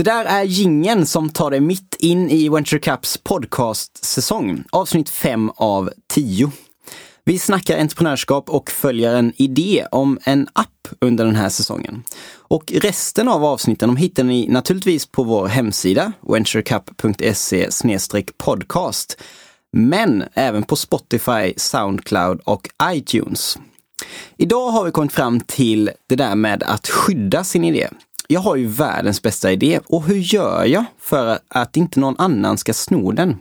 Det där är gingen som tar dig mitt in i Venture Caps podcast-säsong, avsnitt 5 av 10. Vi snackar entreprenörskap och följer en idé om en app under den här säsongen. Och resten av avsnitten de hittar ni naturligtvis på vår hemsida, venturecup.se podcast. Men även på Spotify, Soundcloud och iTunes. Idag har vi kommit fram till det där med att skydda sin idé. Jag har ju världens bästa idé och hur gör jag för att inte någon annan ska sno den?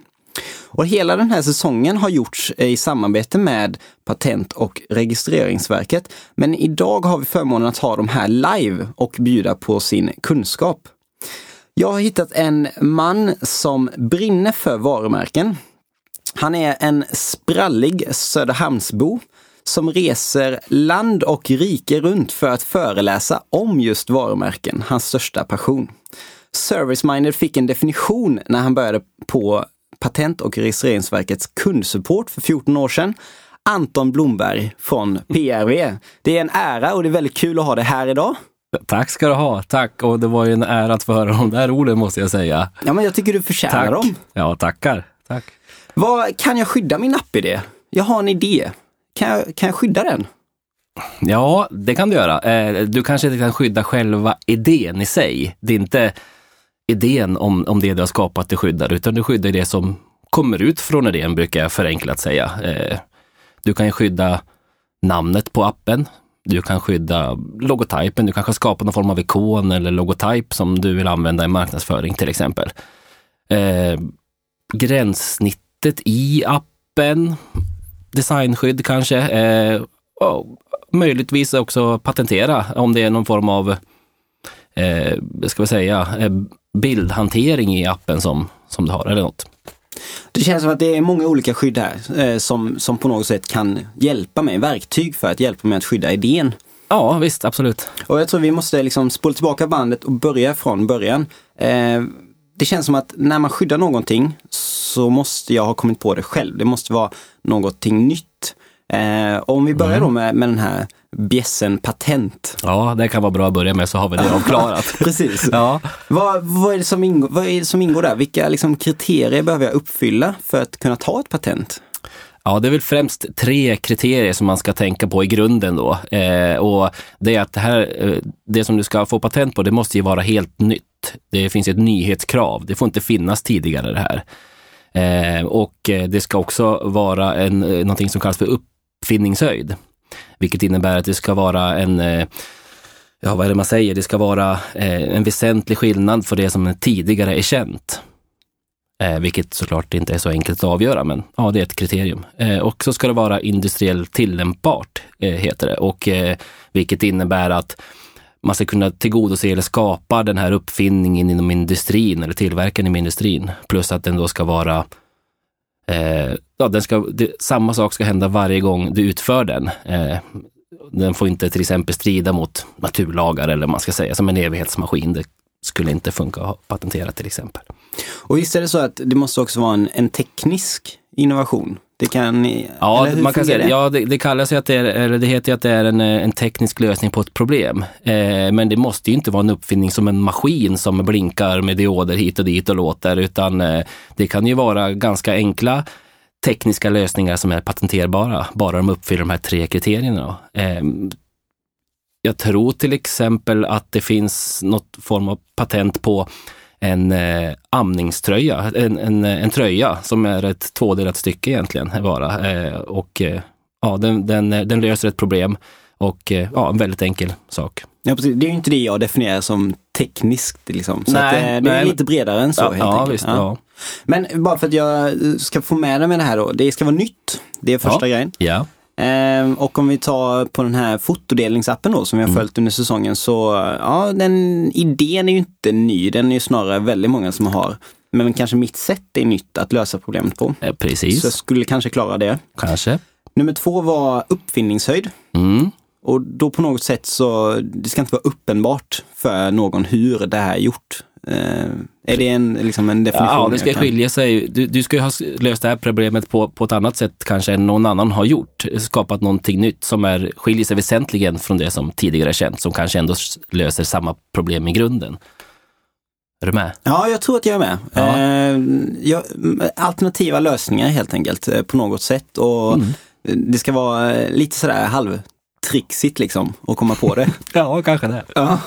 Och hela den här säsongen har gjorts i samarbete med Patent och registreringsverket. Men idag har vi förmånen att ha dem här live och bjuda på sin kunskap. Jag har hittat en man som brinner för varumärken. Han är en sprallig Söderhamnsbo som reser land och rike runt för att föreläsa om just varumärken, hans största passion. Service-minded fick en definition när han började på Patent och registreringsverkets kundsupport för 14 år sedan. Anton Blomberg från PRV. Det är en ära och det är väldigt kul att ha det här idag. Tack ska du ha, tack. Och det var ju en ära att få höra de där orden måste jag säga. Ja, men jag tycker du förtjänar tack. dem. Ja, tackar. Tack. Vad Kan jag skydda min app-idé? Jag har en idé. Kan jag, kan jag skydda den? Ja, det kan du göra. Eh, du kanske inte kan skydda själva idén i sig. Det är inte idén om, om det du har skapat du skyddar, utan du skyddar det som kommer ut från idén, brukar jag förenklat säga. Eh, du kan skydda namnet på appen. Du kan skydda logotypen. Du kanske skapar någon form av ikon eller logotyp som du vill använda i marknadsföring till exempel. Eh, gränssnittet i appen, designskydd kanske. Eh, möjligtvis också patentera om det är någon form av, eh, ska vi säga, eh, bildhantering i appen som, som du har eller något. Det känns som att det är många olika skydd här eh, som, som på något sätt kan hjälpa mig, verktyg för att hjälpa mig att skydda idén. Ja, visst, absolut. Och jag tror vi måste liksom spola tillbaka bandet och börja från början. Eh, det känns som att när man skyddar någonting så måste jag ha kommit på det själv. Det måste vara någonting nytt. Eh, om vi börjar mm. då med, med den här bjässen patent. Ja, det kan vara bra att börja med så har vi det avklarat. Precis. Ja. Vad, vad, är det som ingår, vad är det som ingår där? Vilka liksom, kriterier behöver jag uppfylla för att kunna ta ett patent? Ja, det är väl främst tre kriterier som man ska tänka på i grunden då. Eh, och det är att det här, eh, det som du ska få patent på, det måste ju vara helt nytt. Det finns ett nyhetskrav. Det får inte finnas tidigare det här. Eh, och eh, det ska också vara en, eh, någonting som kallas för uppfinningshöjd. Vilket innebär att det ska vara en eh, ja, vad är det man säger? Det ska vara en väsentlig skillnad för det som tidigare är känt. Eh, vilket såklart inte är så enkelt att avgöra, men ja, det är ett kriterium. Eh, och så ska det vara industriellt tillämpbart, eh, heter det. Och, eh, vilket innebär att man ska kunna tillgodose eller skapa den här uppfinningen inom industrin eller tillverkaren inom industrin. Plus att den då ska vara eh, ja, den ska, det, samma sak ska hända varje gång du utför den. Eh, den får inte till exempel strida mot naturlagar eller man ska säga som en evighetsmaskin. Det skulle inte funka att patentera till exempel. Och visst är det så att det måste också vara en, en teknisk innovation? Det kan, ja, man kan säga, det? ja det, det kallas ju att det är, eller det heter att det är en, en teknisk lösning på ett problem. Eh, men det måste ju inte vara en uppfinning som en maskin som blinkar med dioder hit och dit och låter, utan eh, det kan ju vara ganska enkla tekniska lösningar som är patenterbara, bara de uppfyller de här tre kriterierna. Eh, jag tror till exempel att det finns något form av patent på en eh, amningströja, en, en, en tröja som är ett tvådelat stycke egentligen bara. Eh, och eh, ja, den, den, den löser ett problem och eh, ja, en väldigt enkel sak. Ja, precis. Det är ju inte det jag definierar som tekniskt. Liksom. Så nej, att, eh, det är lite bredare än så. Ja, helt ja, visst, ja. Men bara för att jag ska få med det med det här då. Det ska vara nytt. Det är första ja. grejen. Ja. Ehm, och om vi tar på den här fotodelningsappen då som vi har mm. följt under säsongen så ja, den idén är ju inte ny. Den är ju snarare väldigt många som har. Men kanske mitt sätt är nytt att lösa problemet på. Eh, precis. Så jag skulle kanske klara det. Kanske. Nummer två var uppfinningshöjd. Mm. Och då på något sätt så, det ska inte vara uppenbart för någon hur det här är gjort. Eh, är det en, liksom en definition? Ja, det ska skilja sig. Du, du ska ju ha löst det här problemet på, på ett annat sätt kanske än någon annan har gjort. Skapat någonting nytt som är, skiljer sig väsentligen från det som tidigare är känt, som kanske ändå löser samma problem i grunden. Är du med? Ja, jag tror att jag är med. Ja. Eh, alternativa lösningar helt enkelt eh, på något sätt. Och Mm. Det ska vara lite sådär halvtrixigt liksom att komma på det. Ja, kanske det. ja.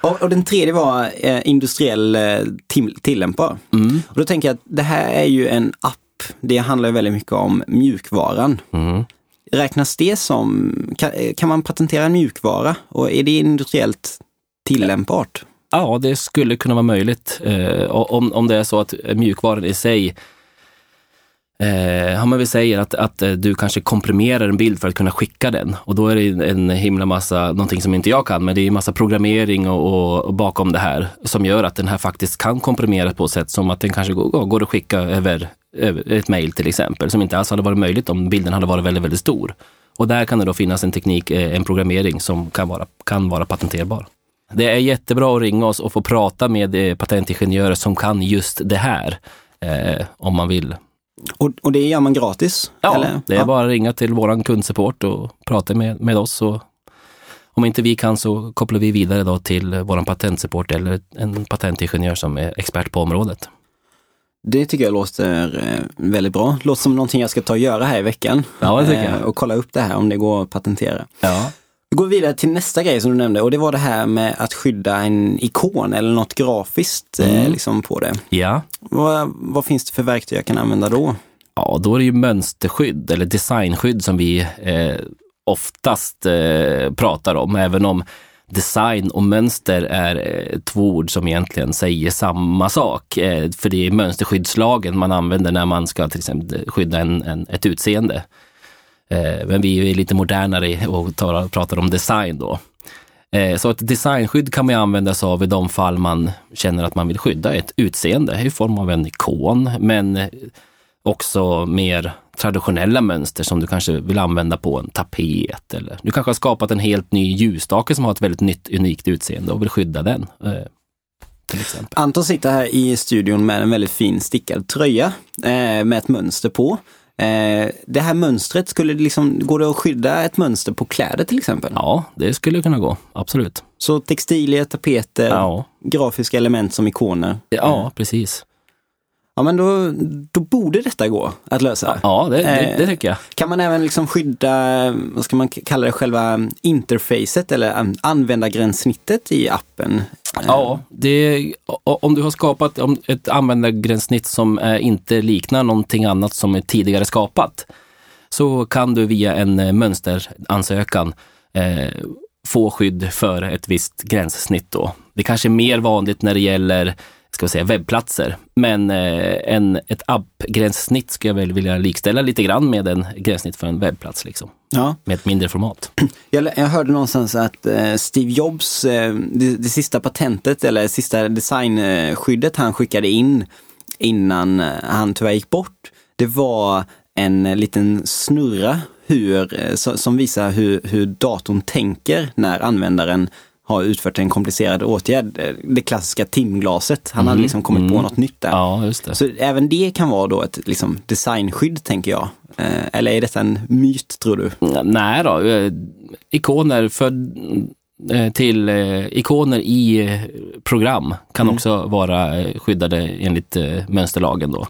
och, och den tredje var eh, industriell eh, till, tillämpbar. Mm. Och då tänker jag att det här är ju en app. Det handlar väldigt mycket om mjukvaran. Mm. Räknas det som, kan, kan man patentera en mjukvara? Och är det industriellt tillämpbart? Ja, det skulle kunna vara möjligt. Eh, om, om det är så att mjukvaran i sig Eh, men vi säger att, att eh, du kanske komprimerar en bild för att kunna skicka den och då är det en himla massa, någonting som inte jag kan, men det är en massa programmering och, och, och bakom det här som gör att den här faktiskt kan komprimeras på ett sätt som att den kanske går, går att skicka över, över ett mejl till exempel, som inte alls hade varit möjligt om bilden hade varit väldigt, väldigt stor. Och där kan det då finnas en teknik, eh, en programmering som kan vara, kan vara patenterbar. Det är jättebra att ringa oss och få prata med eh, patentingenjörer som kan just det här, eh, om man vill. Och, och det gör man gratis? Ja, eller? det är bara att ringa till våran kundsupport och prata med, med oss. Och om inte vi kan så kopplar vi vidare då till våran patentsupport eller en patentingenjör som är expert på området. Det tycker jag låter eh, väldigt bra. Låter som någonting jag ska ta och göra här i veckan. Ja, det tycker jag. Eh, och kolla upp det här om det går att patentera. Ja. Vi går vidare till nästa grej som du nämnde och det var det här med att skydda en ikon eller något grafiskt eh, Mm. liksom på det. Ja. Vad, vad finns det för verktyg jag kan använda då? ja, då är det ju mönsterskydd eller designskydd som vi eh, oftast eh, pratar om, även om design och mönster är eh, två ord som egentligen säger samma sak. Eh, för det är mönsterskyddslagen man använder när man ska till exempel skydda en, en, ett utseende. Eh, men vi är lite modernare och tar, pratar om design då. Eh, så ett designskydd kan man använda sig av i de fall man känner att man vill skydda ett utseende i form av en ikon, men också mer traditionella mönster som du kanske vill använda på en tapet eller du kanske har skapat en helt ny ljusstake som har ett väldigt nytt unikt utseende och vill skydda den. Eh, till exempel. Anton sitter här i studion med en väldigt fin stickad tröja med ett mönster på. Eh, det här mönstret, skulle det liksom, går det att skydda ett mönster på kläder till exempel? Ja, det skulle kunna gå, absolut. Så textilier, tapeter, Ja, grafiska element som ikoner. ja precis. Ja men då, då borde detta gå att lösa. Ja, det, det, Eh, det tycker jag. Kan man även liksom skydda, vad ska man kalla det, själva interfacet eller användargränssnittet i appen? Ja, det, om du har skapat ett användargränssnitt som eh, inte liknar någonting annat som är tidigare skapat, så kan du via en eh, mönsteransökan eh, få skydd för ett visst gränssnitt då. Det kanske är mer vanligt när det gäller ska vi säga, webbplatser, men eh, en, ett app-gränssnitt skulle jag väl vilja likställa lite grann med en gränssnitt för en webbplats, liksom, Ja, med ett mindre format. jag, jag hörde någonstans att eh, Steve Jobs, eh, det, det sista patentet eller sista designskyddet han skickade in innan han tyvärr gick bort, det var en liten snurra hur, so- som visar hur, hur datorn tänker när användaren har utfört en komplicerad åtgärd. Eh, Det klassiska timglaset, han hade Mhm, liksom kommit på mm. något nytt där. Ja, just det. Så även det kan vara då ett liksom, designskydd, tänker jag. Eh, eller är detta en myt, tror du? Nej då, eh, ikoner för, till ikoner i program kan Mm. också vara skyddade enligt mönsterlagen då.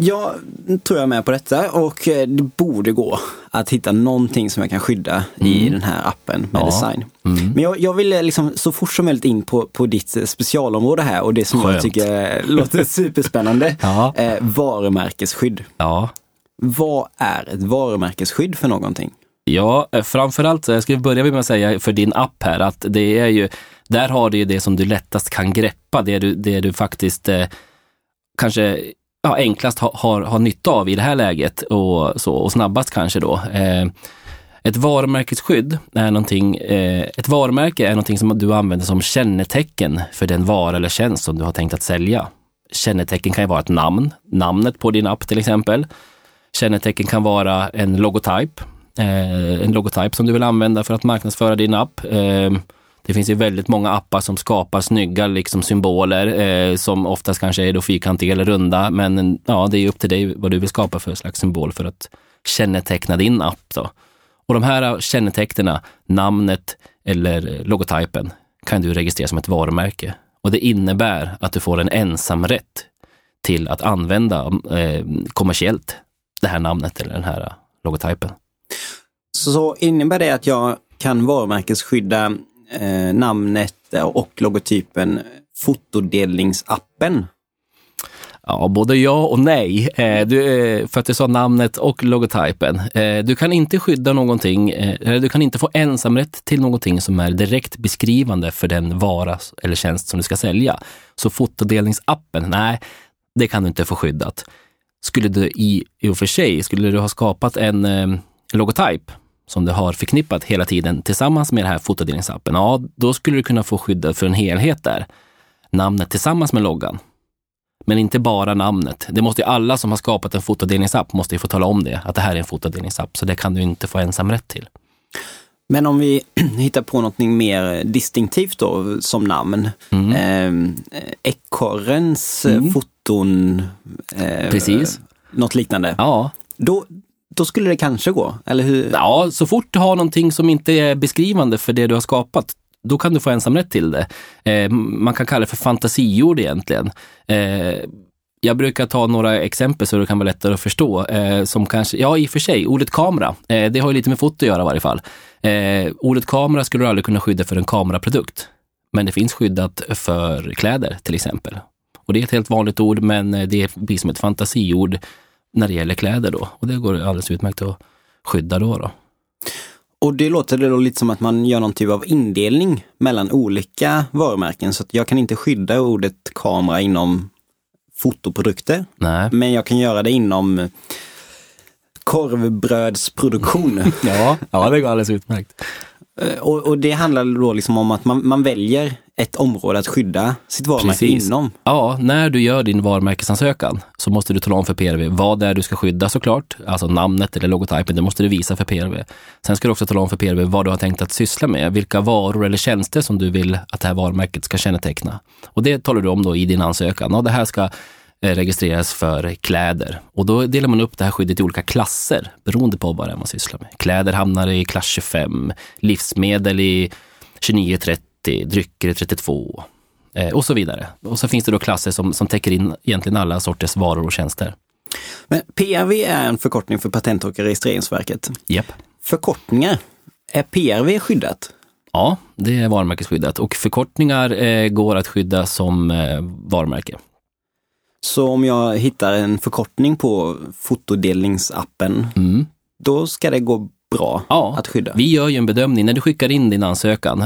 Jag tror jag är med på detta och eh, det borde gå att hitta någonting som jag kan skydda i Mm. den här appen med Ja. design. Mm. Men jag, jag vill eh, liksom så fort som möjligt in på, på ditt eh, specialområde här och det som jag Skönt. tycker eh, låter superspännande. Ja, Eh, varumärkesskydd. ja. Vad är ett varumärkesskydd för någonting? Ja, framförallt, så jag skulle börja med att säga för din app här att det är ju, där har du ju det som du lättast kan greppa, det du, det du faktiskt eh, kanske ja, enklast har, har, har nytta av i det här läget och, så, och snabbast kanske då. Eh, ett varumärkesskydd är någonting, eh, ett varumärke är någonting som du använder som kännetecken för den vara eller tjänst som du har tänkt att sälja. Kännetecken kan ju vara ett namn, namnet på din app till exempel. Kännetecken kan vara en logotyp, eh, en logotyp som du vill använda för att marknadsföra din app. Eh, det finns ju väldigt många appar som skapar snygga liksom, symboler eh, som oftast kanske är då fyrkantiga eller runda, men ja, det är upp till dig vad du vill skapa för slags symbol för att känneteckna din app. Då. Och de här eh, kännetecknen, namnet eller logotypen, kan du registrera som ett varumärke. Och det innebär att du får en ensamrätt till att använda eh, kommersiellt det här namnet eller den här eh, logotypen. Så innebär det att jag kan varumärkesskydda eh, namnet och logotypen fotodelningsappen? Ja, både ja och nej. Eh, du, eh, för att du sa namnet och logotypen. Eh, du kan inte skydda någonting, eller du kan inte få ensamrätt till någonting som är direkt beskrivande för den vara eller tjänst som du ska sälja. Så fotodelningsappen, nej, det kan du inte få skyddat. Skulle du i, i och för sig, skulle du ha skapat en logotyp som du har förknippat hela tiden tillsammans med den här fotodelningsappen, ja, då skulle du kunna få skyddat för en helhet där. Namnet tillsammans med loggan. Men inte bara namnet. Det måste ju alla som har skapat en fotodelningsapp måste ju få tala om det, att det här är en fotodelningsapp. Så det kan du inte få ensamrätt till. Men om vi hittar på något mer distinktivt då som namn. Mm. Eh, Ekorrens mm. foton. Eh, Precis. Något liknande. Ja. Då, då skulle det kanske gå, eller hur? Ja, så fort du har någonting som inte är beskrivande för det du har skapat, då kan du få ensamrätt till det. Eh, man kan kalla det för fantasiord egentligen. Eh, jag brukar ta några exempel så det kan vara lättare att förstå. Eh, som kanske, ja i och för sig, ordet kamera, eh, det har ju lite med foto att göra i varje fall. Eh, ordet kamera skulle du aldrig kunna skydda för en kameraprodukt. Men det finns skyddat för kläder till exempel. Och det är ett helt vanligt ord, men eh, det blir som ett fantasiord när det gäller kläder då. Och det går alldeles utmärkt att skydda då. då. Och det låter det då lite som att man gör någon typ av indelning mellan olika varumärken. Så att jag kan inte skydda ordet kamera inom fotoprodukter. Nej. Men jag kan göra det inom korvbrödsproduktion. ja, ja, det går alldeles utmärkt. Eh, och, och, det handlar då liksom om att man, man väljer ett område att skydda sitt varumärke Precis. inom. Ja, när du gör din varumärkesansökan så måste du tala om för PRV vad det är du ska skydda såklart. Alltså namnet eller logotypen, det måste du visa för PRV. Sen ska du också tala om för PRV vad du har tänkt att syssla med, vilka varor eller tjänster som du vill att det här varumärket ska känneteckna. Och det talar du om då i din ansökan. Och det här ska registreras för kläder. Och då delar man upp det här skyddet i olika klasser beroende på vad det är man sysslar med. Kläder hamnar i klass 25, livsmedel i 29-30 30, drycker 32 eh, och så vidare. Och så finns det då klasser som, som täcker in egentligen alla sorters varor och tjänster. Men PRV är en förkortning för Patent och registreringsverket. Yep. Förkortningar, är PRV skyddat? Ja, det är varumärkesskyddat och förkortningar eh, går att skydda som eh, varumärke. Så om jag hittar en förkortning på fotodelningsappen, mm. då ska det gå bra ja, att skydda? Vi gör ju en bedömning. När du skickar in din ansökan,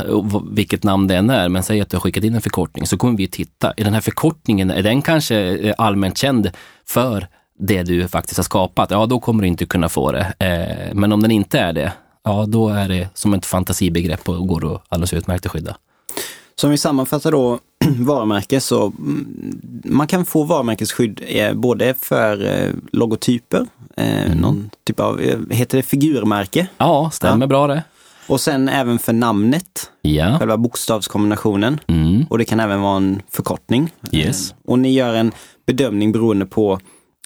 vilket namn det än är, men säg att du har skickat in en förkortning, så kommer vi titta. Är den här förkortningen, är den kanske eh, allmänt känd för det du faktiskt har skapat? Ja, då kommer du inte kunna få det. Eh, men om den inte är det, ja då är det som ett fantasibegrepp och går då alldeles utmärkt att skydda. Så om vi sammanfattar då varumärke så mm, man kan få varumärkesskydd eh, både för eh, logotyper, eh, mm. någon typ av, heter det figurmärke? Ja, stämmer ja. bra det. Och sen även för namnet, ja. själva bokstavskombinationen. Mm. Och det kan även vara en förkortning. Yes. Och ni gör en bedömning beroende på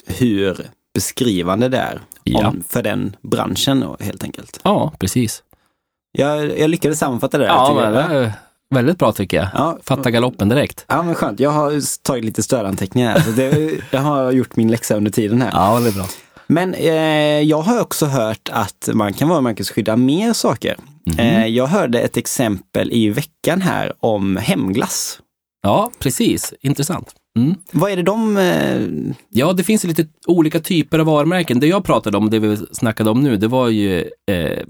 hur beskrivande det är ja. om, för den branschen helt enkelt. Ja, precis. Jag, jag lyckades sammanfatta det. Ja, men, det, Väldigt bra tycker jag. Ja. Fatta galoppen direkt. Ja men skönt. Jag har tagit lite stödanteckningar här. Så det, jag har gjort min läxa under tiden här. Ja, det är bra. Men eh, jag har också hört att man kan varumärkesskydda mer saker. Mm eh, jag hörde ett exempel i veckan här om hemglass. Ja, precis. Intressant. Mm. Vad är det de... Eh... Ja, det finns lite olika typer av varumärken. Det jag pratade om, det vi snackade om nu, det var ju eh,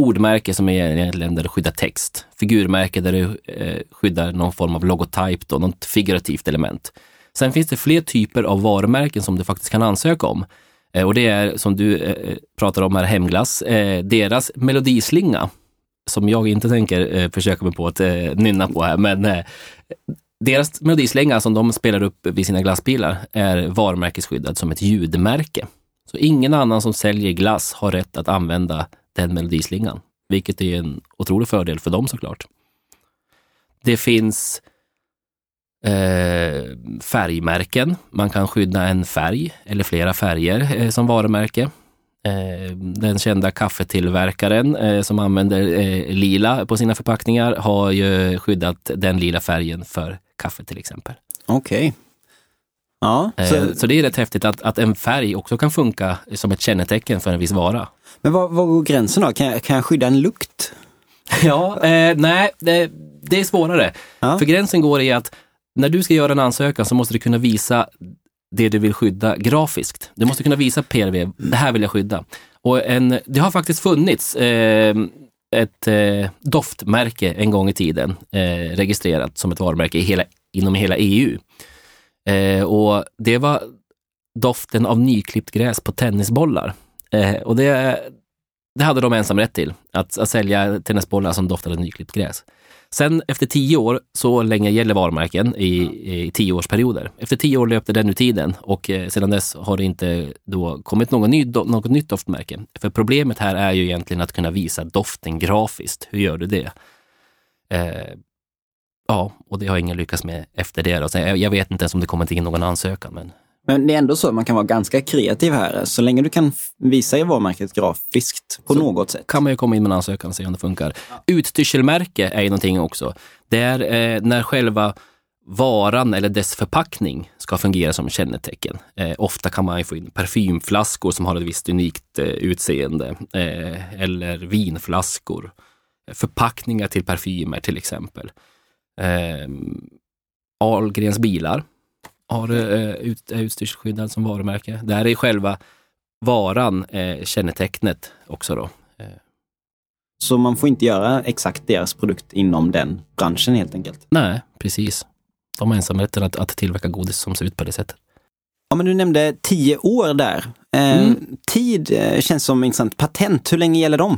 ordmärke som är egentligen där du skyddar text. Figurmärke där du eh, skyddar någon form av logotyp, då, något figurativt element. Sen finns det fler typer av varumärken som du faktiskt kan ansöka om. Eh, och det är som du eh, eh pratar om här, Hemglass, eh, deras melodislinga, som jag inte tänker eh, försöka mig på att eh, nynna på här, men eh, deras melodislinga som de spelar upp vid sina glassbilar är varumärkesskyddad som ett ljudmärke. Så ingen annan som säljer glass har rätt att använda den melodislingan, vilket är en otrolig fördel för dem såklart. Det finns eh, färgmärken. Man kan skydda en färg eller flera färger eh, som varumärke. Eh, den kända kaffetillverkaren eh, som använder eh, lila på sina förpackningar har ju skyddat den lila färgen för kaffe till exempel. Okej. Ja, Eh, så, Så det är rätt häftigt att, att en färg också kan funka som ett kännetecken för en viss vara. men vad, vad går gränsen då? Kan jag, kan jag skydda en lukt? Ja, eh, nej, det, det är svårare. Ja. För gränsen går i att när du ska göra en ansökan så måste du kunna visa det du vill skydda grafiskt. Du måste kunna visa PRV, det här vill jag skydda. Och en, det har faktiskt funnits eh, ett eh, doftmärke en gång i tiden, eh, registrerat som ett varumärke i hela, inom hela EU. Eh, och det var doften av nyklippt gräs på tennisbollar. Eh, och det, det hade de ensam rätt till, att, att sälja tennisbollar som doftade nyklippt gräs. Sen efter tio år, så länge gäller varumärken i, i tioårsperioder. Efter tio år löpte den ur tiden och eh, sedan dess har det inte då kommit någon ny, do, något nytt doftmärke. För problemet här är ju egentligen att kunna visa doften grafiskt. Hur gör du det? Eh, ja, och det har ingen lyckats med efter det. Då. Så jag, jag vet inte ens om det kommer in någon ansökan, men Men det är ändå så att man kan vara ganska kreativ här. Så länge du kan visa i varumärket grafiskt på något sätt. kan man ju komma in med en ansökan och se om det funkar. Utstyrselmärke är ju någonting också. Det är eh, när själva varan eller dess förpackning ska fungera som kännetecken. Eh, ofta kan man ju få in parfymflaskor som har ett visst unikt eh, utseende. Eh, eller vinflaskor. Förpackningar till parfymer till exempel. Eh, Ahlgrens bilar har, eh, ut, är utstyrselskyddad som varumärke. Där är själva varan eh, kännetecknet också då. Så man får inte göra exakt deras produkt inom den branschen helt enkelt. Nej, precis. De har ensamrätten att, att tillverka godis som ser ut på det sättet. Ja, men du nämnde tio år där. Eh, Mm. Tid eh, känns som intressant. Patent, hur länge gäller de?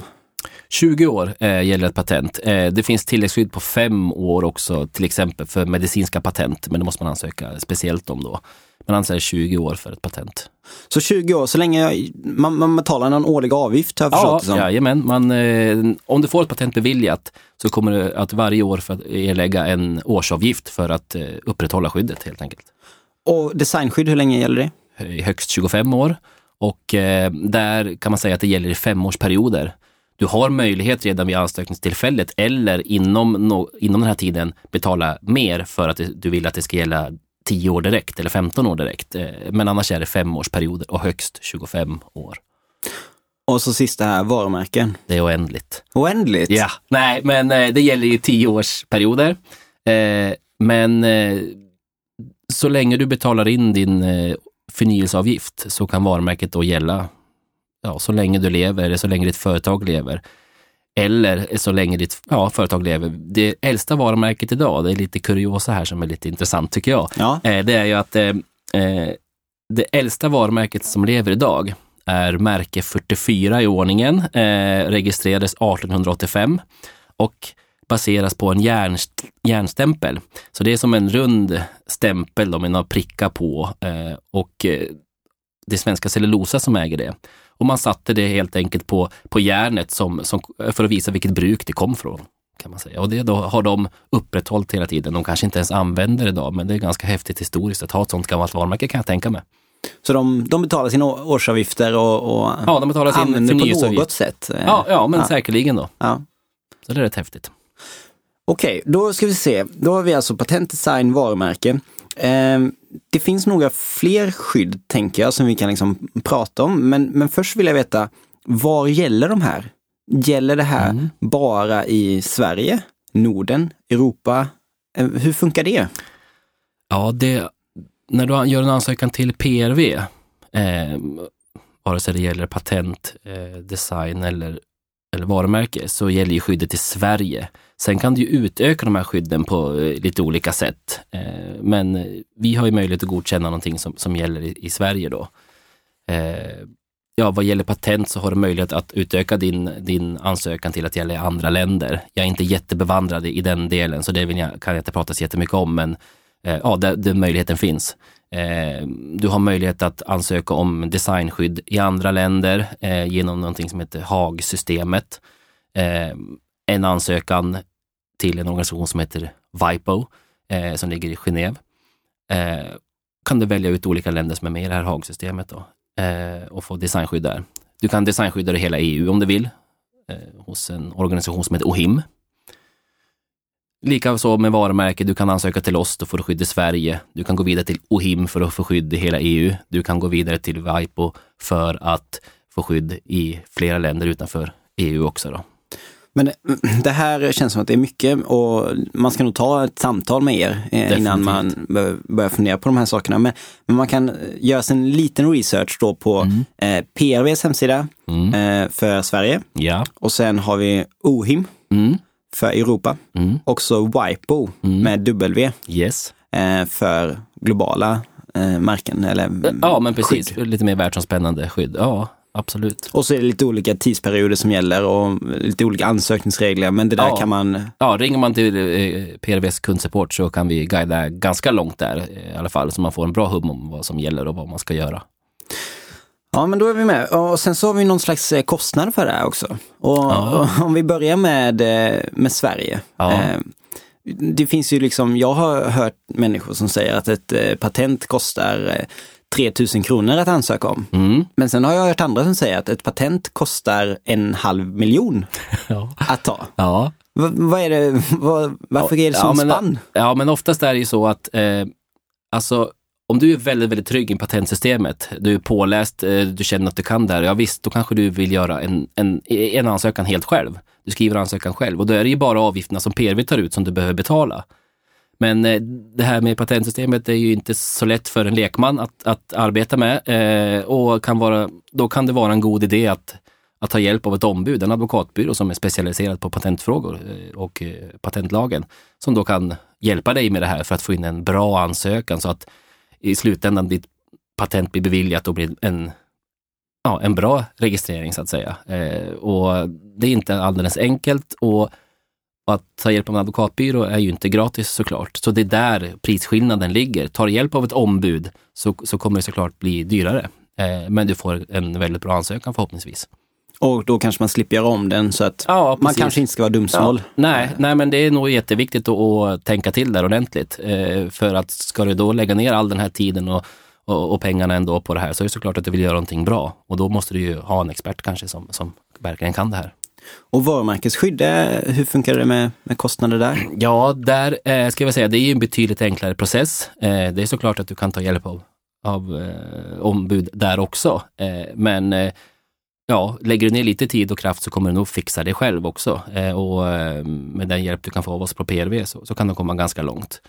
20 år eh, gäller ett patent. Eh, det finns tilläggsskydd på fem år också, till exempel för medicinska patent, men det måste man ansöka speciellt om då. Man ansöker 20 år för ett patent. Så 20 år, så länge jag, man, man betalar någon årlig avgift har jag förstått Ja, det som. jajamän. Man, eh, om du får ett patent beviljat så kommer du att varje år för att erlägga en årsavgift för att eh, upprätthålla skyddet helt enkelt. Och designskydd, hur länge gäller det? i högst 25 år. Och eh, där kan man säga att det gäller i femårsperioder. Du har möjlighet redan vid ansökningstillfället eller inom, no, inom den här tiden betala mer för att du vill att det ska gälla 10 år direkt eller 15 år direkt. Eh, men annars är det femårsperioder och högst 25 år. Och så sista här, varumärken. Det är oändligt. Oändligt. Ja, nej, men eh, det gäller i 10 årsperioder. Eh, men så länge du betalar in din förnyelseavgift så kan varumärket då gälla ja, så länge du lever eller så länge ditt företag lever. Eller så länge ditt ja, företag lever. Det äldsta varumärket idag, det är lite kuriosa här som är lite intressant tycker jag. Ja. Eh, det är ju att eh, eh, det äldsta varumärket som lever idag är märke 44 i ordningen, eh, registrerades 1885 och baseras på en järn, järnstämpel. Så det är som en rund stämpel då, med några prickar på eh, och eh, det är svenska Cellulosa som äger det. Och man satte det helt enkelt på, på järnet som, som, för att visa vilket bruk det kom från. kan man säga. Och det då har de upprätthållit hela tiden. De kanske inte ens använder det idag, men det är ganska häftigt historiskt att ha ett sånt gammalt varumärke kan jag tänka mig. Så de, de betalar sina årsavgifter och, och Ja, de betalar sin använder på något sätt. eh, Ja, ja men Ja. säkerligen då. ja. Så det är rätt häftigt. Okej, då ska vi se. Då har vi alltså patent, design, varumärke. Eh, det finns några fler skydd, tänker jag, som vi kan liksom prata om. Men, men först vill jag veta, var gäller de här? Gäller det här Mm. bara i Sverige, Norden, Europa? Eh, hur funkar det? Ja, det, när du gör en ansökan till PRV, eh, vare sig det gäller patent, eh, design eller, eller varumärke, så gäller ju skyddet i Sverige. Sen kan du utöka de här skydden på eh, lite olika sätt. Eh, men eh, vi har ju möjlighet att godkänna någonting som, som gäller i, i Sverige då. Eh, ja, vad gäller patent så har du möjlighet att utöka din, din ansökan till att gälla i andra länder. Jag är inte jättebevandrad i den delen, så det vill jag, kan jag inte prata så jättemycket om, men eh, ja, den möjligheten finns. Eh, du har möjlighet att ansöka om designskydd i andra länder eh, genom någonting som heter HAG-systemet. Eh, en ansökan till en organisation som heter VIPO, eh, som ligger i Genève. Eh, kan du välja ut olika länder som är med i det här Haagsystemet då, eh, och få designskydd där. Du kan designskydda det hela EU om du vill, eh, hos en organisation som heter OHIM. Likaså med varumärke, du kan ansöka till oss, då får du skydd i Sverige. Du kan gå vidare till OHIM för att få skydd i hela EU. Du kan gå vidare till WIPO för att få skydd i flera länder utanför EU också. Då. Men det här känns som att det är mycket och man ska nog ta ett samtal med er Definitivt. innan man börjar fundera på de här sakerna. Men, men man kan göra en liten research då på mm. eh, PRVs hemsida mm. eh, för Sverige. Ja. Och sen har vi OHIM mm. för Europa. Mm. Också WIPO mm. med W yes. eh, för globala eh, märken. Eller, ja, men precis. Skydd. Lite mer världsomspännande skydd. Ja, Absolut. Och så är det lite olika tidsperioder som gäller och lite olika ansökningsregler, men det där ja. kan man... Ja, ringer man till eh, PRVs kundsupport så kan vi guida ganska långt där eh, i alla fall, så man får en bra hum om vad som gäller och vad man ska göra. Ja, men då är vi med. Och sen så har vi någon slags eh, kostnad för det här också. Och, ja. och om vi börjar med, med Sverige. Ja. Det finns ju liksom, jag har hört människor som säger att ett patent kostar 3000 kronor att ansöka om. Mm. Men sen har jag hört andra som säger att ett patent kostar en halv miljon ja. att ta. Ja. V vad är det, vad, varför är det sån ja, spann? Ja, men oftast är det ju så att eh, alltså om du är väldigt, väldigt trygg i patentsystemet, du är påläst, eh, du känner att du kan det här, ja visst, då kanske du vill göra en, en, en ansökan helt själv. Du skriver ansökan själv och då är det ju bara avgifterna som PRV tar ut som du behöver betala. Men eh, det här med patentsystemet är ju inte så lätt för en lekman att, att arbeta med eh, och kan vara, då kan det vara en god idé att, att ta hjälp av ett ombud, en advokatbyrå som är specialiserad på patentfrågor eh, och patentlagen, som då kan hjälpa dig med det här för att få in en bra ansökan så att i slutändan ditt patent blir beviljat och blir en, ja, en bra registrering så att säga. och det är inte alldeles enkelt och att ta hjälp av en advokatbyrå är ju inte gratis såklart. Så det är där prisskillnaden ligger. Tar du hjälp av ett ombud så, så kommer det såklart bli dyrare. Eh, men du får en väldigt bra ansökan förhoppningsvis. Och då kanske man slipper göra om den så att ja, man kanske inte ska vara dumsnål. Ja. Nej, nej, men det är nog jätteviktigt att, att tänka till där ordentligt. Eh, för att ska du då lägga ner all den här tiden och, och, och, pengarna ändå på det här så är det såklart att du vill göra någonting bra. Och då måste du ju ha en expert kanske som, som verkligen kan det här. Och varumärkesskydd, hur funkar det med, med kostnader där? Ja, där eh, ska jag säga, det är en betydligt enklare process. Eh, det är såklart att du kan ta hjälp av, av eh, ombud där också. Eh, men eh, ja, lägger du ner lite tid och kraft så kommer du nog fixa det själv också. Eh, och med den hjälp du kan få av oss på PRV så, så kan du komma ganska långt.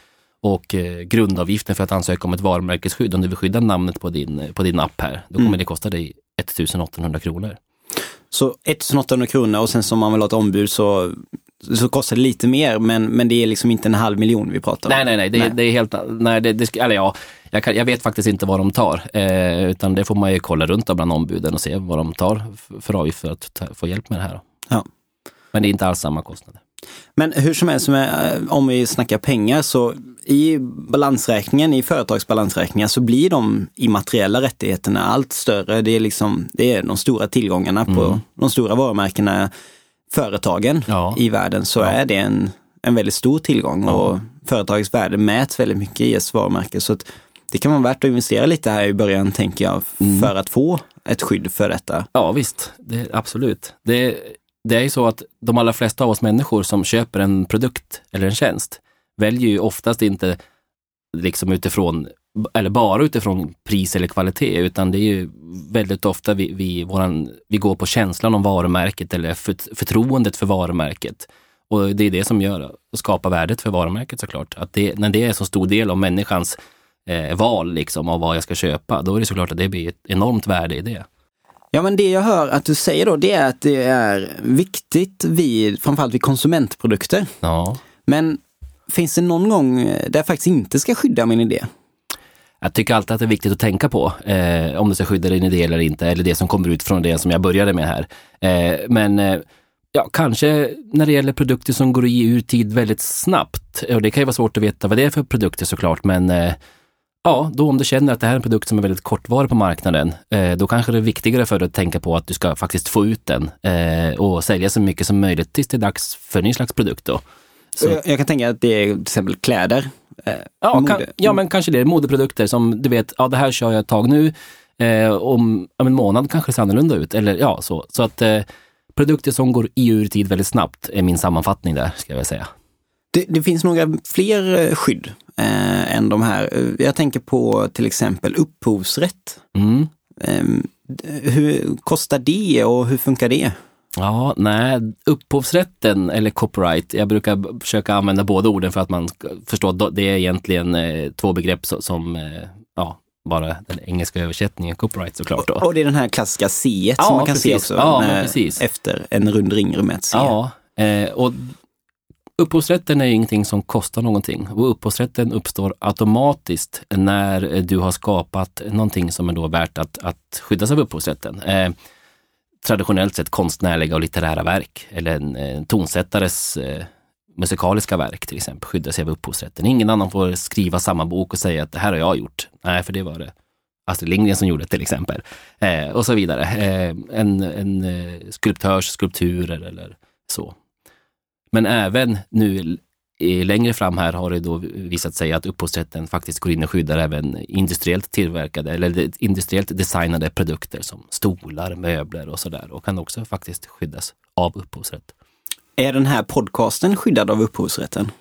Och grundavgiften för att ansöka om ett varumärkesskydd, om du vill skydda namnet på din, på din app här, då kommer mm. det kosta dig 1800 kronor. Så 1800 kronor och sen som man vill ha ett ombud så, så kostar det lite mer men, men det är liksom inte en halv miljon vi pratar om. Nej, nej, nej. Det, nej. det är helt, nej, det, det, eller ja, jag, kan, jag, vet faktiskt inte vad de tar. Eh, utan det får man ju kolla runt bland ombuden och se vad de tar för avgift för att ta, få hjälp med det här. Ja. Men det är inte alls samma kostnader. Men hur som helst, eh, om vi snackar pengar så i balansräkningen, i företagsbalansräkningar så blir de immateriella rättigheterna allt större. Det är liksom, det är de stora tillgångarna mm. på de stora varumärkena, företagen ja. i världen, så ja. är det en, en väldigt stor tillgång ja. och företagets värde mäts väldigt mycket i ett varumärke. Så det kan vara värt att investera lite här i början, tänker jag, mm. för att få ett skydd för detta. Ja visst, det, absolut. Det, det är ju så att de allra flesta av oss människor som köper en produkt eller en tjänst väljer ju oftast inte liksom utifrån, eller bara utifrån pris eller kvalitet, utan det är ju väldigt ofta vi, vi, våran, vi går på känslan om varumärket eller för, förtroendet för varumärket. Och det är det som gör, skapar värdet för varumärket såklart. Att det, när det är så stor del av människans eh, val liksom av vad jag ska köpa, då är det såklart att det blir ett enormt värde i det. Ja men det jag hör att du säger då, det är att det är viktigt vid, framförallt vid konsumentprodukter. Ja. Men finns det någon gång eh, där jag faktiskt inte ska skydda min idé? Jag tycker alltid att det är viktigt att tänka på eh, om du ska skydda din idé eller inte, eller det som kommer ut från det som jag började med här. Eh, men eh, ja, kanske när det gäller produkter som går att ge ur tid väldigt snabbt. Och det kan ju vara svårt att veta vad det är för produkter såklart, men eh, Ja, då om du känner att det här är en produkt som är väldigt kortvarig på marknaden, eh, då kanske det är viktigare för dig att tänka på att du ska faktiskt få ut den eh, och sälja så mycket som möjligt tills det är dags för en ny slags produkt. Då. Jag, jag, kan tänka att det är till exempel kläder. Eh, ja, kan, ja, men kanske det. Modeprodukter som du vet, ja det här kör jag ett tag nu. Eh, om, om en månad kanske det ser annorlunda ut. Eller ja, så. Så att eh, produkter som går i ur tid väldigt snabbt är min sammanfattning där, ska jag säga. Det, det finns några fler eh, skydd eh, än de här. Eh, jag tänker på till exempel upphovsrätt. Mm. Eh, hur kostar det och hur funkar det? Ja, nej, upphovsrätten eller copyright, jag brukar försöka använda båda orden för att man ska förstå att det är egentligen eh, två begrepp som, som eh, ja, bara den engelska översättningen, copyright såklart. Då. Och det är den här klassiska C Ja, som man kan se precis. också Ja, precis. efter en rund ring med ett C. Ja, eh, och upphovsrätten är ingenting som kostar någonting. Och upphovsrätten uppstår automatiskt när du har skapat någonting som är då värt att, att skyddas av upphovsrätten. Traditionellt sett konstnärliga och litterära verk eller en en tonsättares eh, musikaliska verk till exempel skyddar sig av upphovsrätten. Ingen annan får skriva samma bok och säga att det här har jag gjort. Nej, för det var det Astrid Lindgren som gjorde till exempel. Eh, och så vidare. Eh, en en eh, skulptörs skulpturer eller så. Men även nu längre fram här har det då visat sig att upphovsrätten faktiskt går in och skyddar även industriellt tillverkade eller industriellt designade produkter som stolar, möbler och sådär och kan också faktiskt skyddas av upphovsrätt. Är den här podcasten skyddad av upphovsrätten?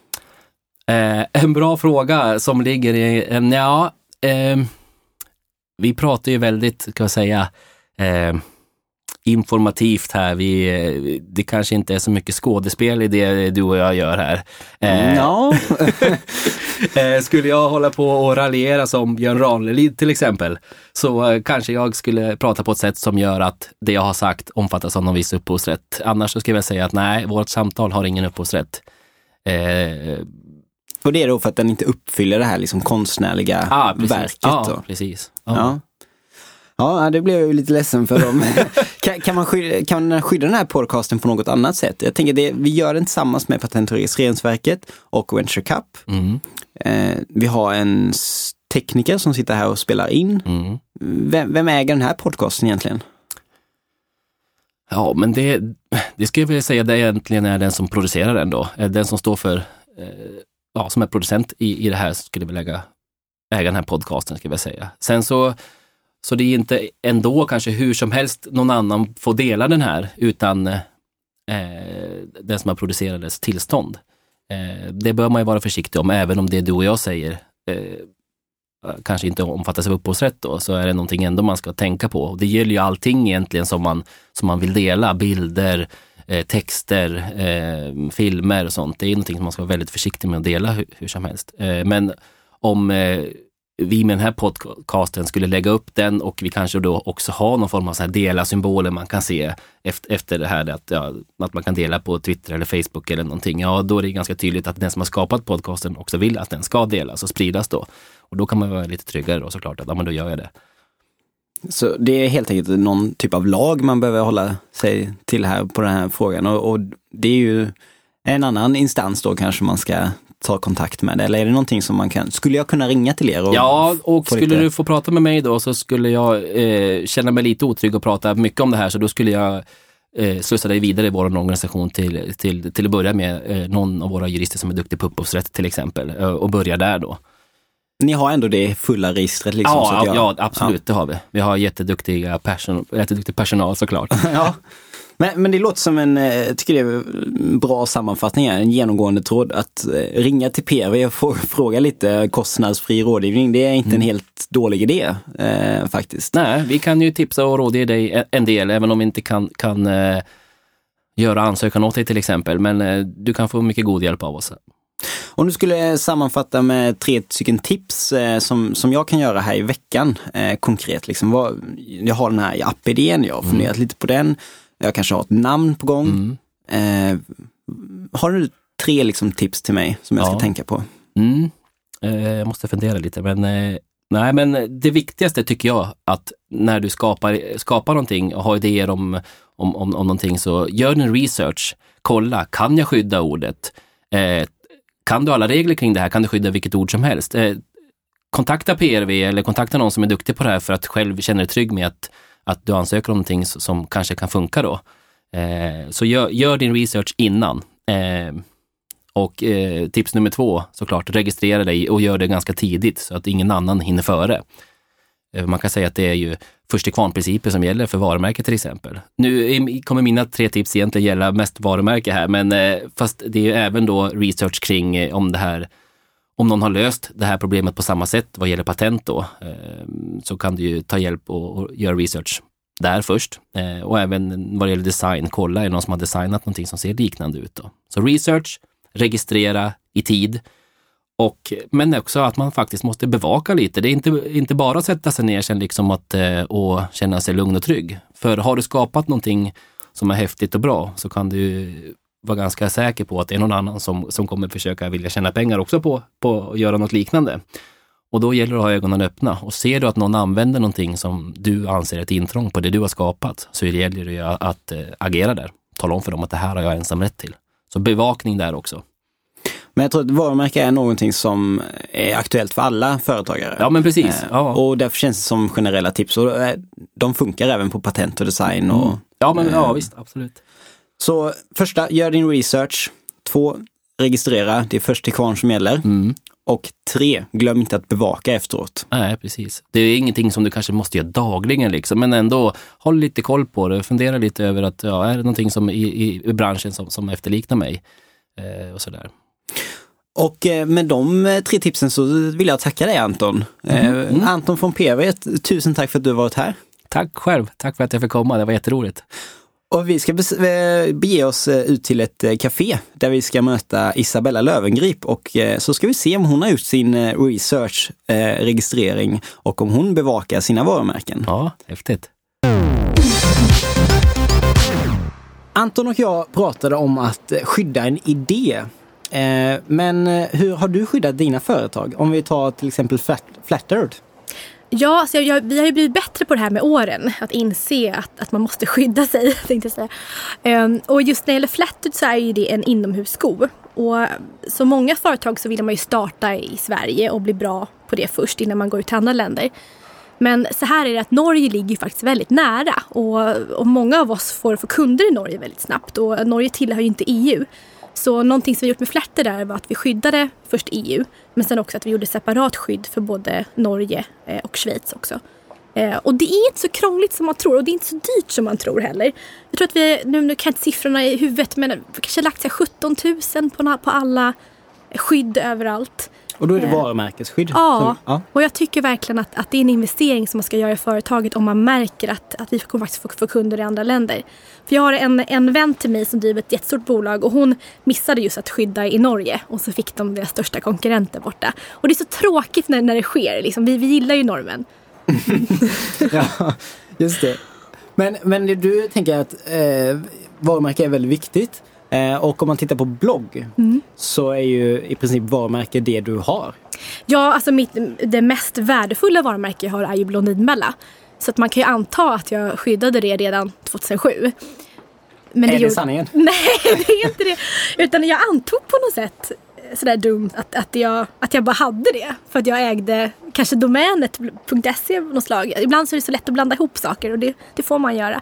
Eh, en bra fråga som ligger i, eh, ja, eh, vi pratar ju väldigt, ska jag säga, eh, informativt här. Vi, eh, det kanske inte är så mycket skådespel i det du och jag gör här. Eh, Ja, Eh, skulle jag hålla på och raljera som Björn Ranelid till exempel, så eh, kanske jag skulle prata på ett sätt som gör att det jag har sagt omfattas av någon viss upphovsrätt. Annars så skulle jag säga att nej, vårt samtal har ingen upphovsrätt. Eh, och det är då för att den inte uppfyller det här liksom konstnärliga ah, precis. verket. Ja, då. precis. Ja. Ja. Ja, det blev jag ju lite ledsen för dem. kan, kan, man skydda, kan man skydda den här podcasten på något annat sätt? Jag tänker det, vi gör den tillsammans med Patent och registreringsverket och Venture Cup. Mm, Eh, vi har en tekniker som sitter här och spelar in. mm. Vem, vem äger den här podcasten egentligen? Ja, men det, det skulle jag vilja säga det egentligen är den som producerar den då. Eh, Den som står för, eh, ja, som är producent i, i det här skulle vi lägga, äga den här podcasten, skulle jag säga. Sen så, så det är inte ändå kanske hur som helst någon annan får dela den här, utan eh, den som har producerat dess tillstånd. Eh, det bör man ju vara försiktig om, även om det du och jag säger eh, kanske inte omfattas av upphovsrätt då, så är det någonting ändå man ska tänka på. Och det gäller ju allting egentligen som man, som man vill dela, bilder, eh, texter, eh, filmer och sånt. Det är någonting som man ska vara väldigt försiktig med att dela hur, hur som helst. Eh, men om eh, vi med den här podcasten skulle lägga upp den och vi kanske då också har någon form av så här dela-symboler man kan se efter, efter det här att, ja, att man kan dela på Twitter eller Facebook eller någonting. Ja, då är det ganska tydligt att den som har skapat podcasten också vill att den ska delas och spridas då. Och då kan man vara lite tryggare då såklart, att ja, men då gör jag det. Så det är helt enkelt någon typ av lag man behöver hålla sig till här på den här frågan. Och, och det är ju en annan instans då kanske man ska ta kontakt med. Eller är det någonting som man kan, skulle jag kunna ringa till er? Och Ja, och skulle lite- du få prata med mig då så skulle jag eh, känna mig lite otrygg och prata mycket om det här, så då skulle jag eh, slussa dig vidare i vår organisation till, till, till att börja med eh, någon av våra jurister som är duktig på upphovsrätt till exempel, eh, och börja där då. Ni har ändå det fulla registret liksom? ja, jag, ja, absolut, det har vi. Vi har jätteduktiga person, jätteduktig personal såklart. Ja. Men, men det låter som en, eh, jag tycker det är en bra sammanfattning, här, en genomgående tråd. Att eh, ringa till PRV och få, fråga lite kostnadsfri rådgivning, det är inte en helt dålig idé eh, faktiskt. Nej, vi kan ju tipsa och rådge dig en- del, även om vi inte kan, kan eh, göra ansökan åt dig till exempel. Men eh, du kan få mycket god hjälp av oss. Om du skulle sammanfatta med tre stycken tips eh, som, som jag kan göra här i veckan eh, konkret. Liksom, vad, jag har den här app-idén, jag har funderat lite på den. Jag kanske har ett namn på gång. Mm. Eh, har du tre liksom, tips till mig som jag ska Ja. tänka på? Mm. Eh, jag måste fundera lite, men eh, nej, men det viktigaste tycker jag att när du skapar, skapar någonting och har idéer om, om, om, om någonting så gör din research. Kolla, kan jag skydda ordet? Eh, kan du alla regler kring det här? Kan du skydda vilket ord som helst? Eh, kontakta PRV eller kontakta någon som är duktig på det här för att själv känna dig trygg med att, att du ansöker om någonting som kanske kan funka då. Eh, så gör, gör din research innan. Eh, och eh, tips nummer två, såklart, registrera dig och gör det ganska tidigt så att ingen annan hinner före. Eh, Man kan säga att det är ju först till kvarn-principen som gäller för varumärke till exempel. Nu kommer mina tre tips egentligen gälla mest varumärke här, men eh, fast det är ju även då research kring eh, om det här om någon har löst det här problemet på samma sätt vad gäller patent då, eh, så kan du ju ta hjälp och, göra research där först. Eh, och även vad det gäller design, kolla är det någon som har designat någonting som ser liknande ut. Då. Så research, registrera i tid. Och, men också att man faktiskt måste bevaka lite. Det är inte, inte bara att sätta sig ner sen liksom att, eh, och känna sig lugn och trygg. För har du skapat någonting som är häftigt och bra så kan du vara ganska säker på att det är någon annan som, som kommer försöka vilja tjäna pengar också på, på att göra något liknande. Och då gäller det att ha ögonen öppna. Och ser du att någon använder någonting som du anser är ett intrång på det du har skapat, så gäller det att, eh, agera där. Tala om för dem att det här har jag ensam rätt till. Så bevakning där också. Men jag tror att varumärke är någonting som är aktuellt för alla företagare. Ja, men precis. Eh, Ja. Och därför känns det som generella tips. Och eh, de funkar även på patent och design. Och, Ja, men ja, visst, absolut. Så första, gör din research. Två, registrera. Det är först till kvarn som gäller. Mm. Och tre, glöm inte att bevaka efteråt. Nej, precis. Det är ingenting som du kanske måste göra dagligen, liksom, men ändå håll lite koll på det. Fundera lite över att, ja, är det någonting som i, i, i branschen som, som efterliknar mig? Eh, och sådär. Och eh, med de eh, tre tipsen så vill jag tacka dig Anton. Eh, Anton från PV, tusen tack för att du har varit här. Tack själv. Tack för att jag fick komma. Det var jätteroligt. Och vi ska eh, bege oss eh, ut till ett eh, café där vi ska möta Isabella Lövengrip och så ska vi se om hon har gjort sin research, registrering och om hon bevakar sina varumärken. Ja, häftigt. Anton och jag pratade om att skydda en idé. Men hur har du skyddat dina företag? Om vi tar till exempel Flat- Flattered. Ja, så jag, jag, vi har ju blivit bättre på det här med åren. Att inse att, att man måste skydda sig. Tänkte jag säga. Um, och just när det gäller Flattered så är ju det en inomhussko. Och så många företag så vill man ju starta i Sverige och bli bra på det först innan man går ut till andra länder. Men så här är det att Norge ligger faktiskt väldigt nära och, och många av oss får, får kunder i Norge väldigt snabbt och Norge tillhör ju inte EU. Så någonting som vi gjort med Flätter där var att vi skyddade först EU men sen också att vi gjorde separat skydd för både Norge eh, och Schweiz också. Eh, och det är inte så krångligt som man tror och det är inte så dyrt som man tror heller. Jag tror att vi, nu, nu kan jag inte siffrorna i huvudet men vi kanske har lagt 17 000 på, på alla skydd överallt. Och då är det Eh, varumärkesskydd. Ja, som- ja. och jag tycker verkligen att, att det är en investering som man ska göra i företaget om man märker att, att vi kommer faktiskt få, få kunder i andra länder. För jag har en, en vän till mig som driver ett jättestort bolag och hon missade just att skydda i Norge och så fick de deras största konkurrenter borta. Och det är så tråkigt när, när det sker. Liksom. Vi, vi gillar ju normen. Ja, just det. Men, men du tänker att eh, varumärke är väldigt viktigt. Eh, och om man tittar på blogg så är ju i princip varumärke det du har. Ja, alltså mitt, det mest värdefulla varumärke jag har är ju Blondinbella. Så att man kan ju anta att jag skyddade det redan 2007. Men är det gjorde- sanningen? Nej, det är inte det. Utan jag antog på något sätt sådär dumt att, att, jag, att jag bara hade det. För att jag ägde kanske domänet.se av något slag. Ibland så är det så lätt att blanda ihop saker och det, det får man göra.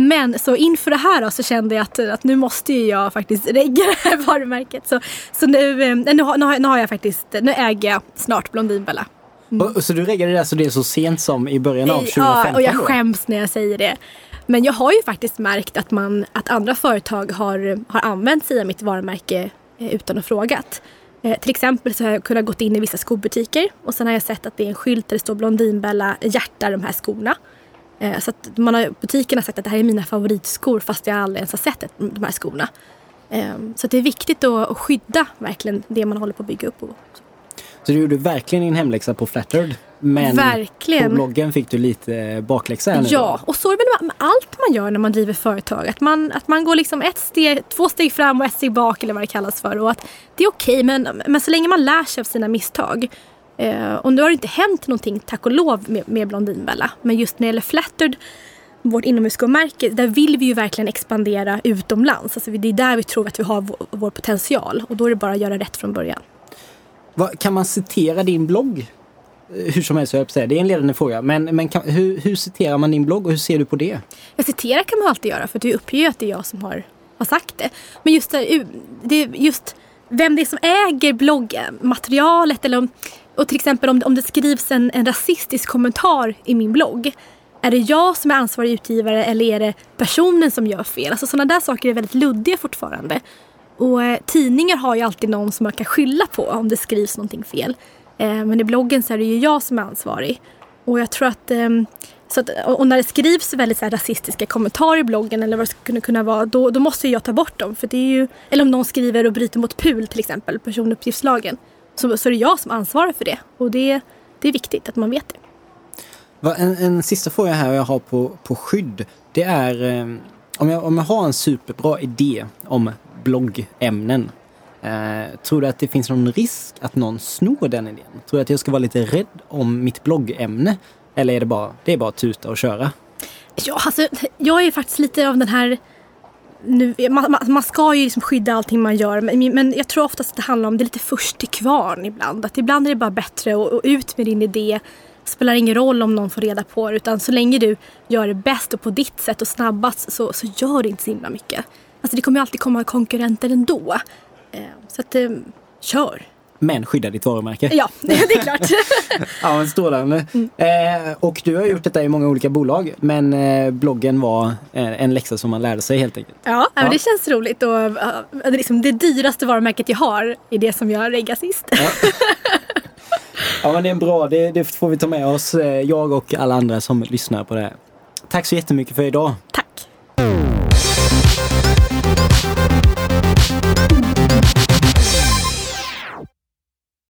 Men så inför det här då, så kände jag att, att nu måste jag faktiskt regga det här varumärket. Så, så nu, eh, nu, har, nu, har, jag faktiskt, nu äger jag snart Blondinbella. Och, och så du reggade det det är så sent som i början av 2015? Ja, och jag skäms när jag säger det. Men jag har ju faktiskt märkt att, man, att andra företag har, har använt sig av mitt varumärke eh, utan att frågat. Eh, till exempel så har jag kunnat gått in i vissa skobutiker och sen har jag sett att det är en skylt där det står Blondinbella hjärta de här skorna. Eh, så att man har, butiken har sagt att det här är mina favoritskor fast jag aldrig ens har sett ett, de här skorna. Eh, så det är viktigt att, att skydda verkligen det man håller på att bygga upp. Så du gjorde verkligen din hemläxa på Flattered. Men Verkligen. på bloggen fick du lite bakläxa här nu Ja, och så är det väl med allt man gör när man driver företag. Att man, att man går liksom ett steg, två steg fram och ett steg bak eller vad det kallas för. Och att det är okej, men, men så länge man lär sig av sina misstag. Eh, och nu har det inte hänt någonting, tack och lov, med, med Blondinbella. Men just när det gäller Flattered, vårt inomhusskomärke, där vill vi ju verkligen expandera utomlands. Alltså det är där vi tror att vi har vår, vår potential. Och då är det bara att göra rätt från början. Vad- kan man citera din blogg? Eh, Hur som helst, jag säga. det är en ledande fråga. Men, men kan, hur, hur citerar man din blogg och hur ser du på det? Jag citerar kan man alltid göra för det uppger ju att det är jag som har, har sagt det. Men just, det, just vem det är som äger bloggmaterialet eller om, och till exempel om, om det skrivs en, en rasistisk kommentar i min blogg. Är det jag som är ansvarig utgivare eller är det personen som gör fel? Alltså sådana där saker är väldigt luddiga fortfarande. Och eh, tidningar har ju alltid någon som man kan skylla på om det skrivs någonting fel. Eh, men i bloggen så är det ju jag som är ansvarig. Och jag tror att, eh, så att och när det skrivs väldigt så här, rasistiska kommentarer i bloggen eller vad det skulle kunna vara, då, då måste jag ta bort dem. För det är ju, eller om någon skriver och bryter mot PUL till exempel, personuppgiftslagen, så, så är det jag som ansvarar för det. Och det, det är viktigt att man vet det. En, en sista fråga här jag har på, på skydd. Det är eh, om, jag, om jag har en superbra idé om bloggämnen. Eh, tror du att det finns någon risk att någon snor den idén? Tror du att jag ska vara lite rädd om mitt bloggämne? Eller är det bara, det är bara att tuta och köra? Ja, alltså, jag är faktiskt lite av den här... Nu, man, man- ska ju liksom skydda allting man gör men, men jag tror oftast att det handlar om det är lite först till kvarn ibland. Att ibland är det bara bättre att, att ut med din idé. spelar ingen roll om någon får reda på det utan så länge du gör det bäst och på ditt sätt och snabbast så, så gör det inte så himla mycket. Alltså det kommer ju alltid komma konkurrenter ändå. Eh, så att, eh, kör! Men skydda ditt varumärke. Ja, det är klart. Ja, men strålande. Eh, och du har gjort detta i många olika bolag, men eh, bloggen var eh, en läxa som man lärde sig helt enkelt. Ja, men Ja. det känns roligt och uh, det, liksom det dyraste varumärket jag har är det som jag reggade sist. Ja, men det är bra. Det, det får vi ta med oss, eh, jag och alla andra som lyssnar på det här. Tack så jättemycket för idag. Tack!